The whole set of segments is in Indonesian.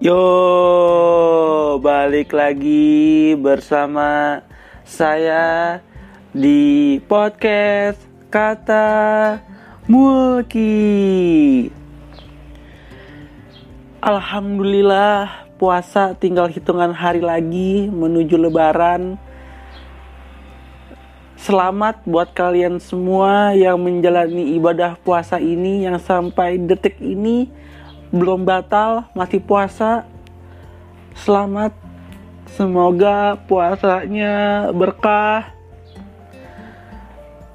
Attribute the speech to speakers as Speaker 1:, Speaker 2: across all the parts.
Speaker 1: Yo, balik lagi bersama saya di podcast Kata Mulki. Alhamdulillah, puasa tinggal hitungan hari lagi menuju Lebaran. Selamat buat kalian semua yang menjalani ibadah puasa ini yang sampai detik ini belum batal, masih puasa. Selamat. Semoga puasanya berkah.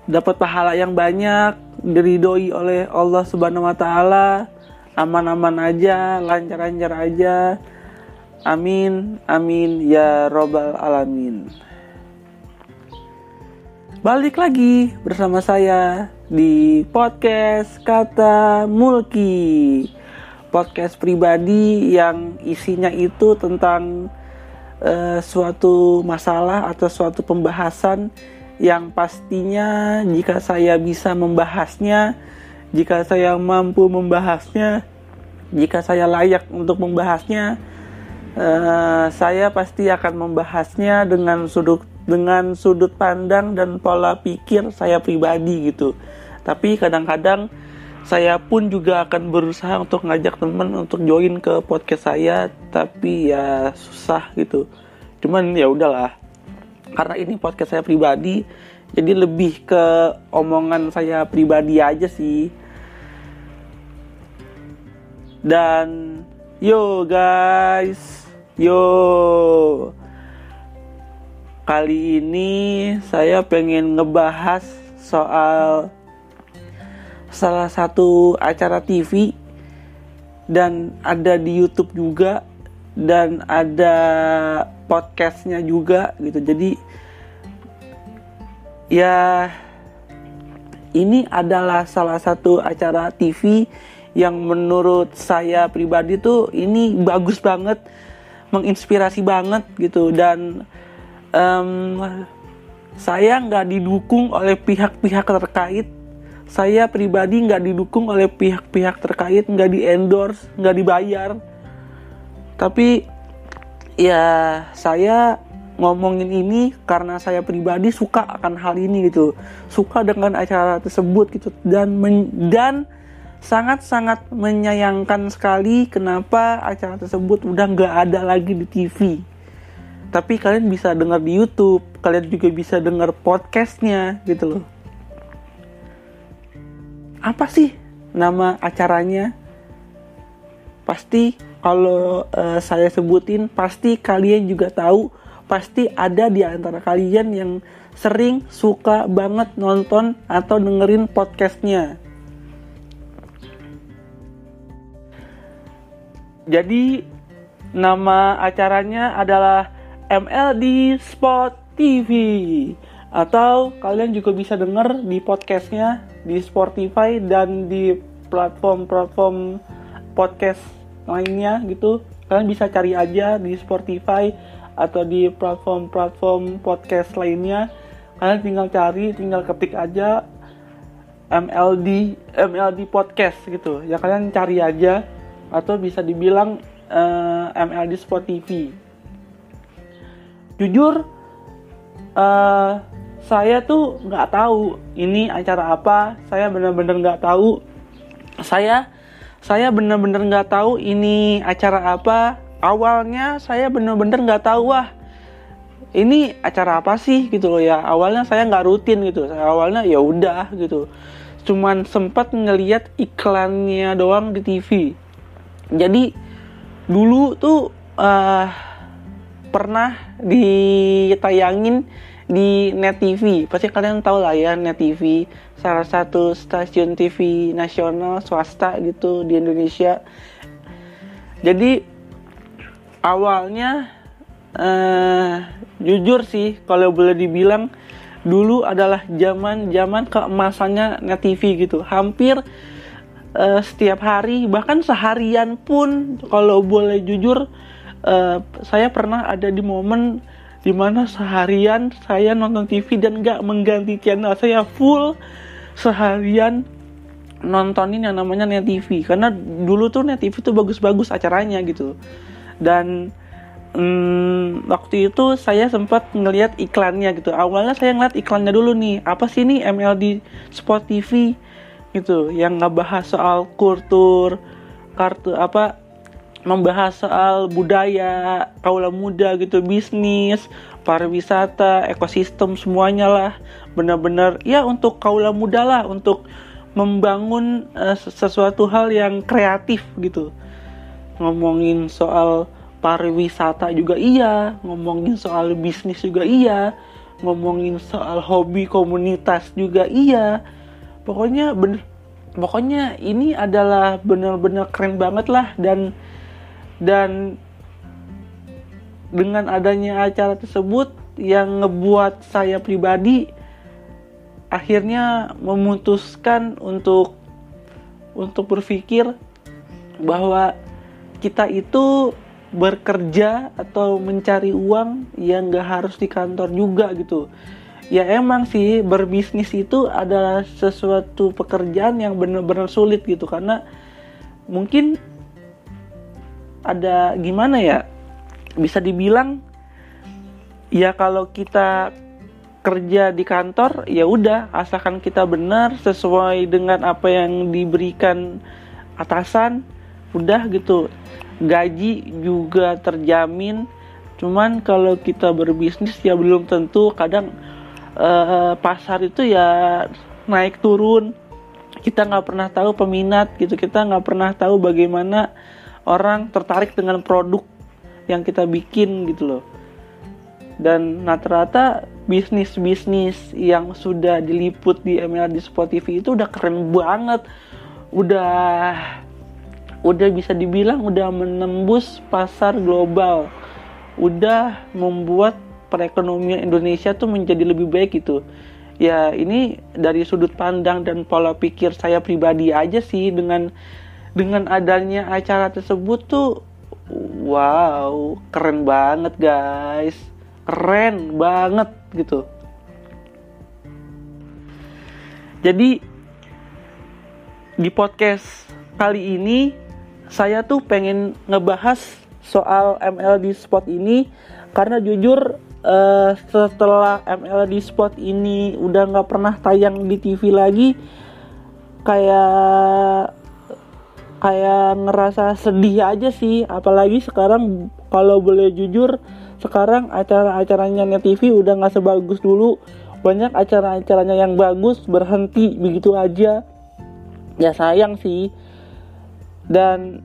Speaker 1: Dapat pahala yang banyak, diridoi oleh Allah Subhanahu wa taala. Aman-aman aja, lancar-lancar aja. Amin, amin ya robbal alamin. Balik lagi bersama saya di podcast Kata Mulki podcast pribadi yang isinya itu tentang uh, suatu masalah atau suatu pembahasan yang pastinya jika saya bisa membahasnya, jika saya mampu membahasnya, jika saya layak untuk membahasnya, uh, saya pasti akan membahasnya dengan sudut dengan sudut pandang dan pola pikir saya pribadi gitu. Tapi kadang-kadang saya pun juga akan berusaha untuk ngajak temen untuk join ke podcast saya tapi ya susah gitu. Cuman ya udahlah karena ini podcast saya pribadi jadi lebih ke omongan saya pribadi aja sih. Dan yo guys yo. Kali ini saya pengen ngebahas soal salah satu acara TV dan ada di YouTube juga dan ada podcastnya juga gitu. Jadi ya ini adalah salah satu acara TV yang menurut saya pribadi tuh ini bagus banget menginspirasi banget gitu. Dan um, saya nggak didukung oleh pihak-pihak terkait saya pribadi nggak didukung oleh pihak-pihak terkait, nggak di endorse, nggak dibayar. Tapi ya saya ngomongin ini karena saya pribadi suka akan hal ini gitu, suka dengan acara tersebut gitu dan men, dan sangat-sangat menyayangkan sekali kenapa acara tersebut udah nggak ada lagi di TV. Tapi kalian bisa dengar di YouTube, kalian juga bisa dengar podcastnya gitu loh apa sih nama acaranya? Pasti kalau uh, saya sebutin pasti kalian juga tahu, pasti ada di antara kalian yang sering suka banget nonton atau dengerin podcastnya. Jadi nama acaranya adalah MLD Sport TV atau kalian juga bisa denger di podcastnya di Spotify dan di platform-platform podcast lainnya gitu. Kalian bisa cari aja di Spotify atau di platform-platform podcast lainnya. Kalian tinggal cari tinggal ketik aja MLD MLD podcast gitu. Ya kalian cari aja atau bisa dibilang uh, eh, MLD Sport TV jujur uh, saya tuh nggak tahu ini acara apa. Saya benar-benar nggak tahu. Saya saya benar-benar nggak tahu ini acara apa. Awalnya saya benar-benar nggak tahu wah ini acara apa sih? Gitu loh ya. Awalnya saya nggak rutin gitu. Awalnya ya udah gitu. Cuman sempat ngeliat iklannya doang di TV jadi dulu tuh uh, pernah ditayangin di Net TV. Pasti kalian tahu lah ya Net TV, salah satu stasiun TV nasional swasta gitu di Indonesia. Jadi awalnya uh, jujur sih kalau boleh dibilang dulu adalah zaman-zaman keemasannya Net TV gitu. Hampir uh, setiap hari bahkan seharian pun kalau boleh jujur uh, saya pernah ada di momen di mana seharian saya nonton TV dan nggak mengganti channel saya full seharian nontonin yang namanya Net TV karena dulu tuh Net TV tuh bagus-bagus acaranya gitu. Dan hmm, waktu itu saya sempat ngelihat iklannya gitu. Awalnya saya ngeliat iklannya dulu nih apa sih ini MLD Sport TV gitu yang ngebahas soal kultur kartu apa membahas soal budaya kaula muda gitu bisnis pariwisata ekosistem semuanya lah benar-benar ya untuk kaula muda lah untuk membangun uh, sesuatu hal yang kreatif gitu ngomongin soal pariwisata juga iya, ngomongin soal bisnis juga iya, ngomongin soal hobi komunitas juga iya. Pokoknya bener pokoknya ini adalah bener-bener keren banget lah dan dan dengan adanya acara tersebut yang ngebuat saya pribadi akhirnya memutuskan untuk untuk berpikir bahwa kita itu bekerja atau mencari uang yang gak harus di kantor juga gitu. Ya emang sih berbisnis itu adalah sesuatu pekerjaan yang benar-benar sulit gitu. Karena mungkin ada gimana ya? Bisa dibilang ya kalau kita kerja di kantor ya udah asalkan kita benar sesuai dengan apa yang diberikan atasan udah gitu. Gaji juga terjamin cuman kalau kita berbisnis ya belum tentu. Kadang uh, pasar itu ya naik turun. Kita nggak pernah tahu peminat gitu kita nggak pernah tahu bagaimana orang tertarik dengan produk yang kita bikin gitu loh. Dan rata-rata bisnis-bisnis yang sudah diliput di MLD Sport TV itu udah keren banget. Udah udah bisa dibilang udah menembus pasar global. Udah membuat perekonomian Indonesia tuh menjadi lebih baik gitu. Ya ini dari sudut pandang dan pola pikir saya pribadi aja sih dengan dengan adanya acara tersebut tuh wow keren banget guys. Keren banget gitu. Jadi di podcast kali ini saya tuh pengen ngebahas soal MLD Spot ini karena jujur uh, setelah MLD Spot ini udah nggak pernah tayang di TV lagi kayak kayak ngerasa sedih aja sih. Apalagi sekarang kalau boleh jujur sekarang acara-acaranya net TV udah nggak sebagus dulu. Banyak acara-acaranya yang bagus berhenti begitu aja. Ya sayang sih. Dan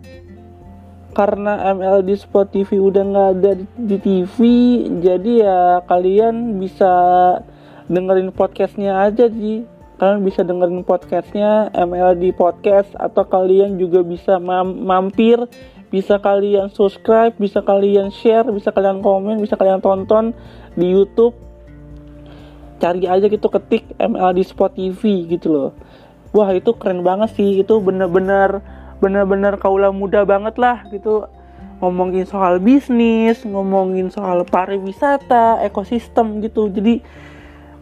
Speaker 1: karena MLD Sport TV udah nggak ada di TV jadi ya kalian bisa dengerin podcastnya aja sih kalian bisa dengerin podcastnya MLD Podcast atau kalian juga bisa mam mampir bisa kalian subscribe bisa kalian share bisa kalian komen bisa kalian tonton di YouTube. Cari aja gitu ketik MLD Sport TV gitu loh. Wah itu keren banget sih. Itu bener-bener bener-bener kaula muda banget lah gitu. Ngomongin soal bisnis, ngomongin soal pariwisata, ekosistem gitu. Jadi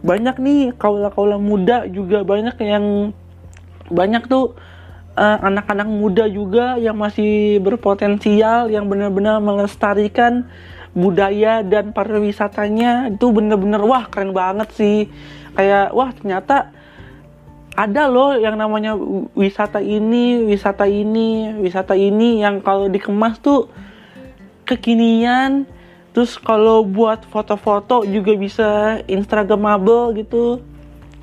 Speaker 1: banyak nih kaula-kaula muda juga banyak yang banyak tuh eh, anak-anak muda juga yang masih berpotensial yang benar-benar melestarikan budaya dan pariwisatanya itu bener-bener wah keren banget sih kayak wah ternyata ada loh yang namanya wisata ini, wisata ini, wisata ini yang kalau dikemas tuh kekinian. Terus kalau buat foto-foto juga bisa instagramable gitu.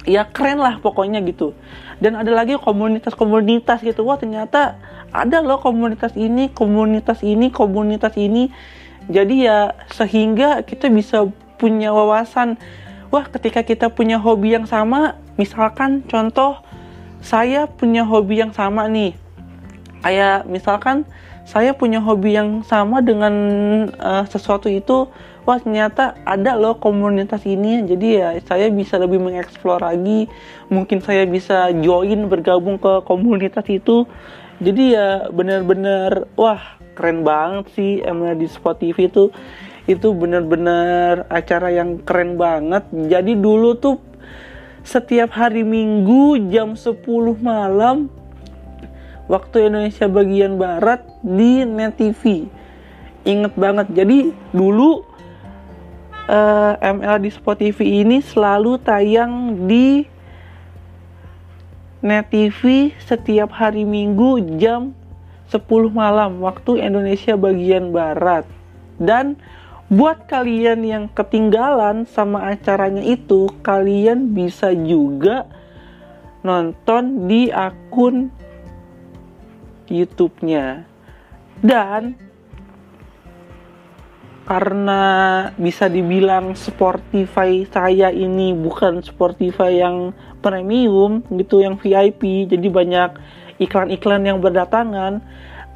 Speaker 1: Ya keren lah pokoknya gitu. Dan ada lagi komunitas-komunitas gitu. Wah ternyata ada loh komunitas ini, komunitas ini, komunitas ini. Jadi ya sehingga kita bisa punya wawasan wah ketika kita punya hobi yang sama misalkan contoh saya punya hobi yang sama nih kayak misalkan saya punya hobi yang sama dengan uh, sesuatu itu wah ternyata ada loh komunitas ini. Jadi ya saya bisa lebih mengeksplor lagi. Mungkin saya bisa join bergabung ke komunitas itu. Jadi ya bener-bener wah keren banget sih emang di Spot TV itu. Itu bener-bener acara yang keren banget. Jadi dulu tuh setiap hari Minggu jam 10 malam waktu Indonesia bagian barat di Net TV. inget banget. Jadi dulu uh, eh, ML di Spot TV ini selalu tayang di Net TV setiap hari Minggu jam 10 malam. Waktu Indonesia bagian barat. Dan buat kalian yang ketinggalan sama acaranya itu kalian bisa juga nonton di akun YouTube-nya. Dan karena bisa dibilang Spotify saya ini bukan Spotify yang premium gitu yang VIP jadi banyak iklan-iklan yang berdatangan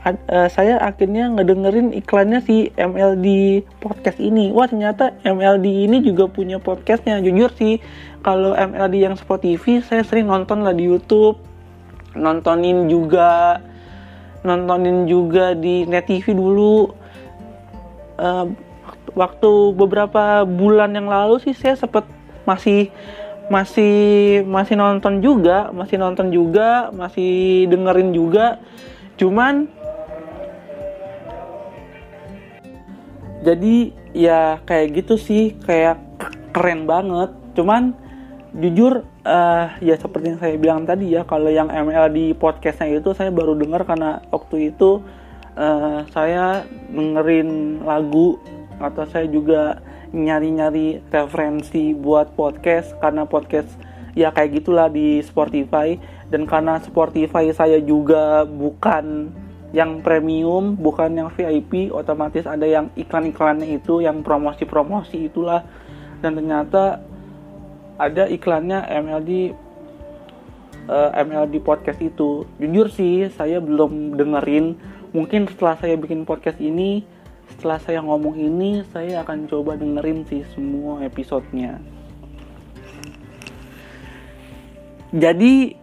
Speaker 1: uh, saya akhirnya ngedengerin iklannya si MLD podcast ini. Wah ternyata MLD ini juga punya podcastnya. Jujur sih kalau MLD yang Spotify saya sering nonton lah di YouTube. Nontonin juga nontonin juga di Net TV dulu uh, waktu beberapa bulan yang lalu sih saya sempat masih masih masih nonton juga, masih nonton juga, masih dengerin juga. Cuman jadi ya kayak gitu sih, kayak keren banget. Cuman jujur uh, ya seperti yang saya bilang tadi ya, kalau yang ML di podcastnya itu saya baru dengar karena waktu itu uh, saya dengerin lagu atau saya juga nyari-nyari referensi buat podcast karena podcast ya kayak gitulah di Spotify dan karena Spotify saya juga bukan yang premium, bukan yang VIP, otomatis ada yang iklan-iklannya itu, yang promosi-promosi itulah. Dan ternyata ada iklannya MLD uh, eh, MLD podcast itu. Jujur sih, saya belum dengerin. Mungkin setelah saya bikin podcast ini, setelah saya ngomong ini saya akan coba dengerin sih semua episodenya jadi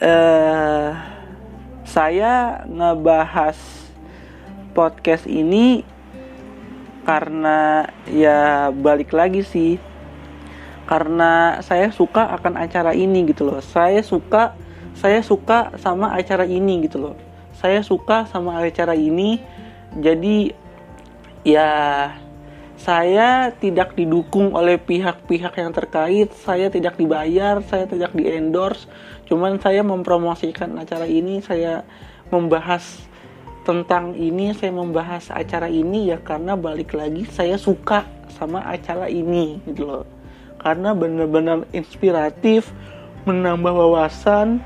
Speaker 1: eh, saya ngebahas podcast ini karena ya balik lagi sih karena saya suka akan acara ini gitu loh. Saya suka saya suka sama acara ini gitu loh. Saya suka sama acara ini jadi ya saya tidak didukung oleh pihak-pihak yang terkait, saya tidak dibayar, saya tidak di endorse, cuman saya mempromosikan acara ini, saya membahas tentang ini, saya membahas acara ini ya karena balik lagi saya suka sama acara ini gitu loh. Karena benar-benar inspiratif, menambah wawasan,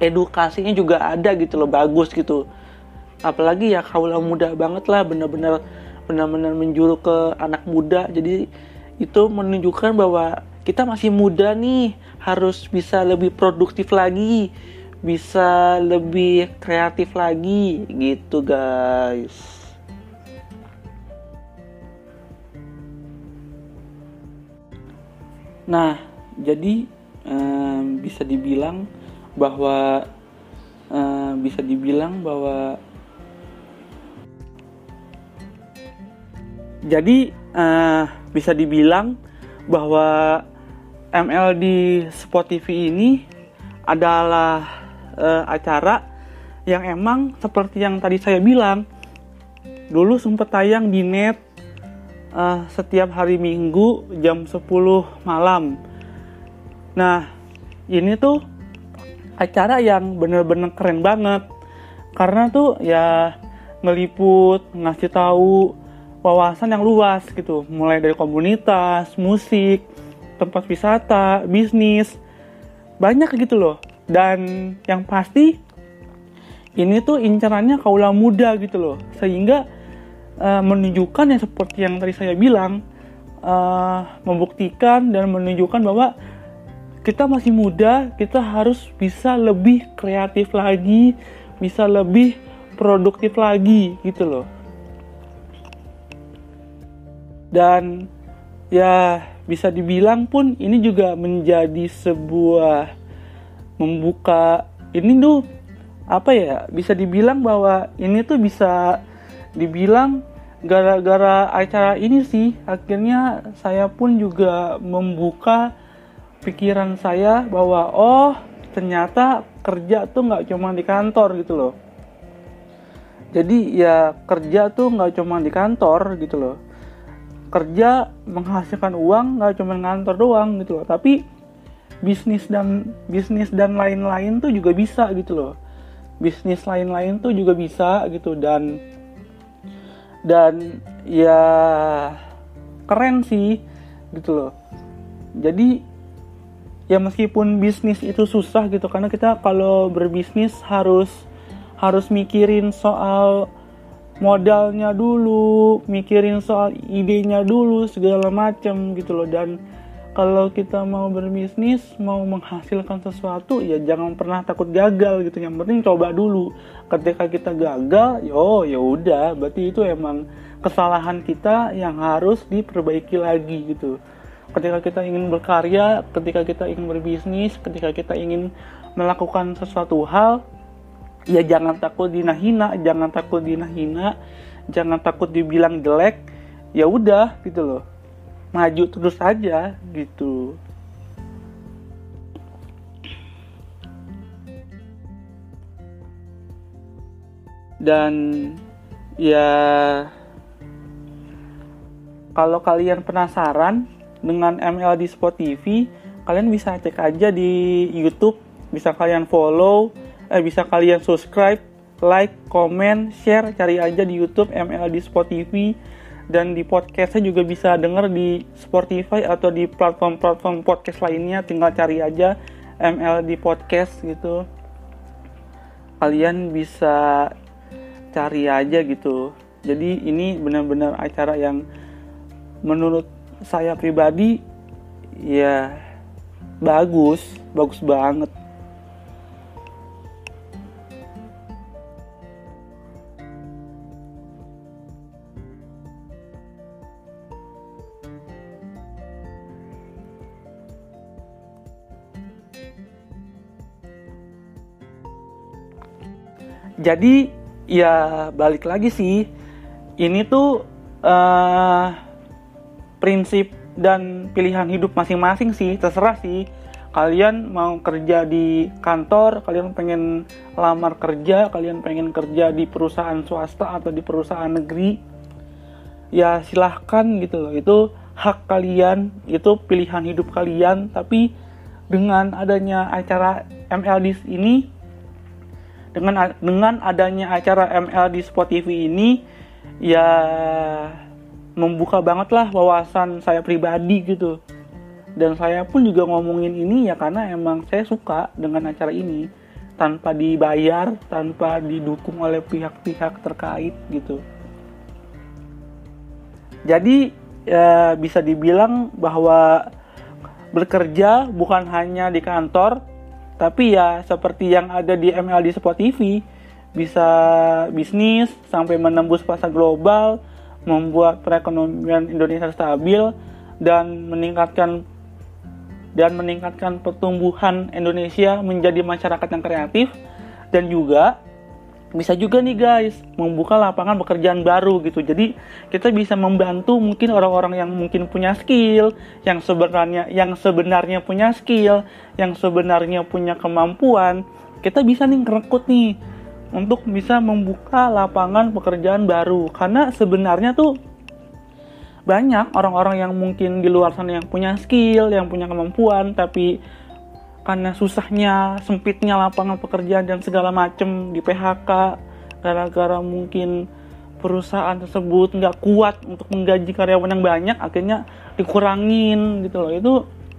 Speaker 1: edukasinya juga ada gitu loh, bagus gitu. Apalagi ya kaula muda banget lah bener-bener benar-benar menjuru ke anak muda. Jadi itu menunjukkan bahwa kita masih muda nih harus bisa lebih produktif lagi bisa lebih kreatif lagi gitu guys nah jadi bisa dibilang bahwa bisa dibilang bahwa jadi uh, bisa dibilang bahwa ML di Spot TV ini adalah uh, acara yang emang seperti yang tadi saya bilang. Dulu sempat tayang di net uh, setiap hari Minggu jam 10 malam. Nah, ini tuh acara yang bener-bener keren banget karena tuh ya meliput ngasih tahu wawasan yang luas gitu, mulai dari komunitas, musik, tempat wisata, bisnis, banyak gitu loh. Dan yang pasti ini tuh incarannya kaula muda gitu loh, sehingga uh, menunjukkan yang seperti yang tadi saya bilang, uh, membuktikan dan menunjukkan bahwa kita masih muda, kita harus bisa lebih kreatif lagi, bisa lebih produktif lagi gitu loh. Dan ya bisa dibilang pun ini juga menjadi sebuah membuka ini tuh apa ya bisa dibilang bahwa ini tuh bisa dibilang gara-gara acara ini sih. Akhirnya saya pun juga membuka pikiran saya bahwa oh ternyata kerja tuh nggak cuma di kantor gitu loh. Jadi ya kerja tuh nggak cuma di kantor gitu loh. Kerja menghasilkan uang nggak cuma kantor doang gitu loh. Tapi bisnis dan bisnis dan lain-lain tuh juga bisa gitu loh. Bisnis lain-lain tuh juga bisa gitu. Dan dan ya keren sih gitu loh. Jadi ya meskipun bisnis itu susah gitu karena kita kalau berbisnis harus harus mikirin soal modalnya dulu, mikirin soal idenya dulu segala macam gitu loh. Dan kalau kita mau berbisnis, mau menghasilkan sesuatu ya jangan pernah takut gagal gitu. Yang penting coba dulu. Ketika kita gagal, yo ya udah, berarti itu emang kesalahan kita yang harus diperbaiki lagi gitu. Ketika kita ingin berkarya, ketika kita ingin berbisnis, ketika kita ingin melakukan sesuatu hal, ya jangan takut dina-hina jangan takut dina-hina jangan takut dibilang jelek ya udah gitu loh maju terus aja gitu. Dan ya kalau kalian penasaran dengan ML di Spot TV kalian bisa cek aja di YouTube bisa kalian follow eh, bisa kalian subscribe, like, komen, share, cari aja di YouTube ML di Spotify dan di podcastnya juga bisa denger di Spotify atau di platform-platform podcast lainnya. Tinggal cari aja ML di podcast gitu. Kalian bisa cari aja gitu. Jadi ini benar-benar acara yang menurut saya pribadi ya bagus. Bagus banget jadi ya balik lagi sih. Ini tuh uh, prinsip dan pilihan hidup masing-masing sih. Terserah sih. Kalian mau kerja di kantor kalian pengen lamar kerja kalian pengen kerja di perusahaan swasta atau di perusahaan negeri ya silahkan gitu loh. Itu hak kalian itu pilihan hidup kalian. Tapi dengan adanya acara MLD ini dengan dengan adanya acara ML di Spot TV ini ya membuka banget lah wawasan saya pribadi gitu. Dan saya pun juga ngomongin ini ya karena emang saya suka dengan acara ini. Tanpa dibayar tanpa didukung oleh pihak-pihak terkait gitu. Jadi ya bisa dibilang bahwa bekerja bukan hanya di kantor tapi ya seperti yang ada di MLD Sport TV, bisa bisnis sampai menembus pasar global, membuat perekonomian Indonesia stabil dan meningkatkan dan meningkatkan pertumbuhan Indonesia menjadi masyarakat yang kreatif dan juga bisa juga nih guys membuka lapangan pekerjaan baru gitu. Jadi kita bisa membantu mungkin orang-orang yang mungkin punya skill yang sebenarnya yang sebenarnya punya skill yang sebenarnya punya kemampuan. Kita bisa nih ngerekrut nih untuk bisa membuka lapangan pekerjaan baru. Karena sebenarnya tuh banyak orang-orang yang mungkin di luar sana yang punya skill yang punya kemampuan tapi karena susahnya sempitnya lapangan pekerjaan dan segala macem di PHK gara-gara mungkin perusahaan tersebut nggak kuat untuk menggaji karyawan yang banyak akhirnya dikurangin gitu loh. Itu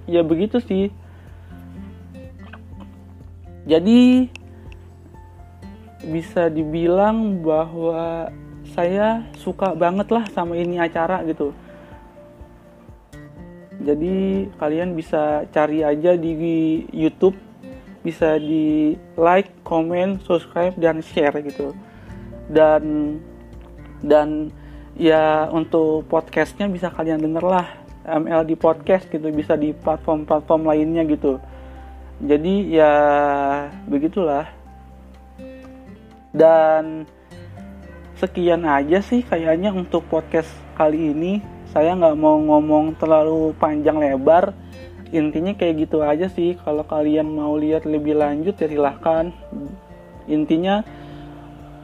Speaker 1: ya begitu sih. Jadi bisa dibilang bahwa saya suka banget lah sama ini acara gitu jadi kalian bisa cari aja di YouTube bisa di like, comment, subscribe dan share gitu. Dan dan ya untuk podcastnya bisa kalian denger lah ML di podcast gitu bisa di platform-platform lainnya gitu. Jadi ya begitulah. Dan sekian aja sih kayaknya untuk podcast kali ini saya nggak mau ngomong terlalu panjang lebar. Intinya kayak gitu aja sih. Kalau kalian mau lihat lebih lanjut ya silahkan. Intinya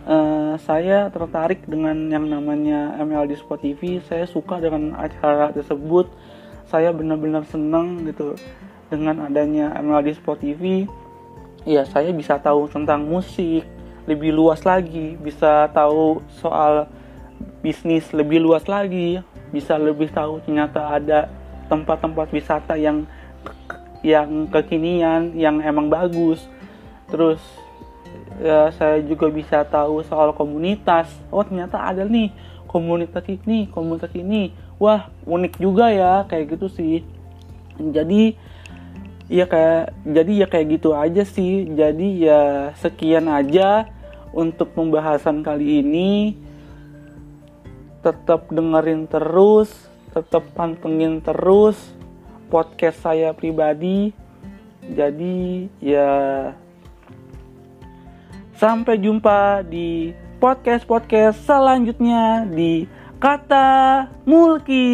Speaker 1: uh, saya tertarik dengan yang namanya MLD Sport TV saya suka dengan acara tersebut. Saya benar-benar senang gitu dengan adanya MLD Sport TV ya saya bisa tahu tentang musik lebih luas lagi. Bisa tahu soal bisnis lebih luas lagi bisa lebih tahu ternyata ada tempat-tempat wisata yang yang kekinian yang emang bagus. Terus ya, saya juga bisa tahu soal komunitas. Oh ternyata ada nih komunitas ini komunitas ini. Wah unik juga ya kayak gitu sih. Jadi ya kayak jadi ya kayak gitu aja sih. Jadi ya sekian aja untuk pembahasan kali ini tetap dengerin terus tetap pantengin terus podcast saya pribadi jadi ya sampai jumpa di podcast-podcast selanjutnya di Kata Mulki.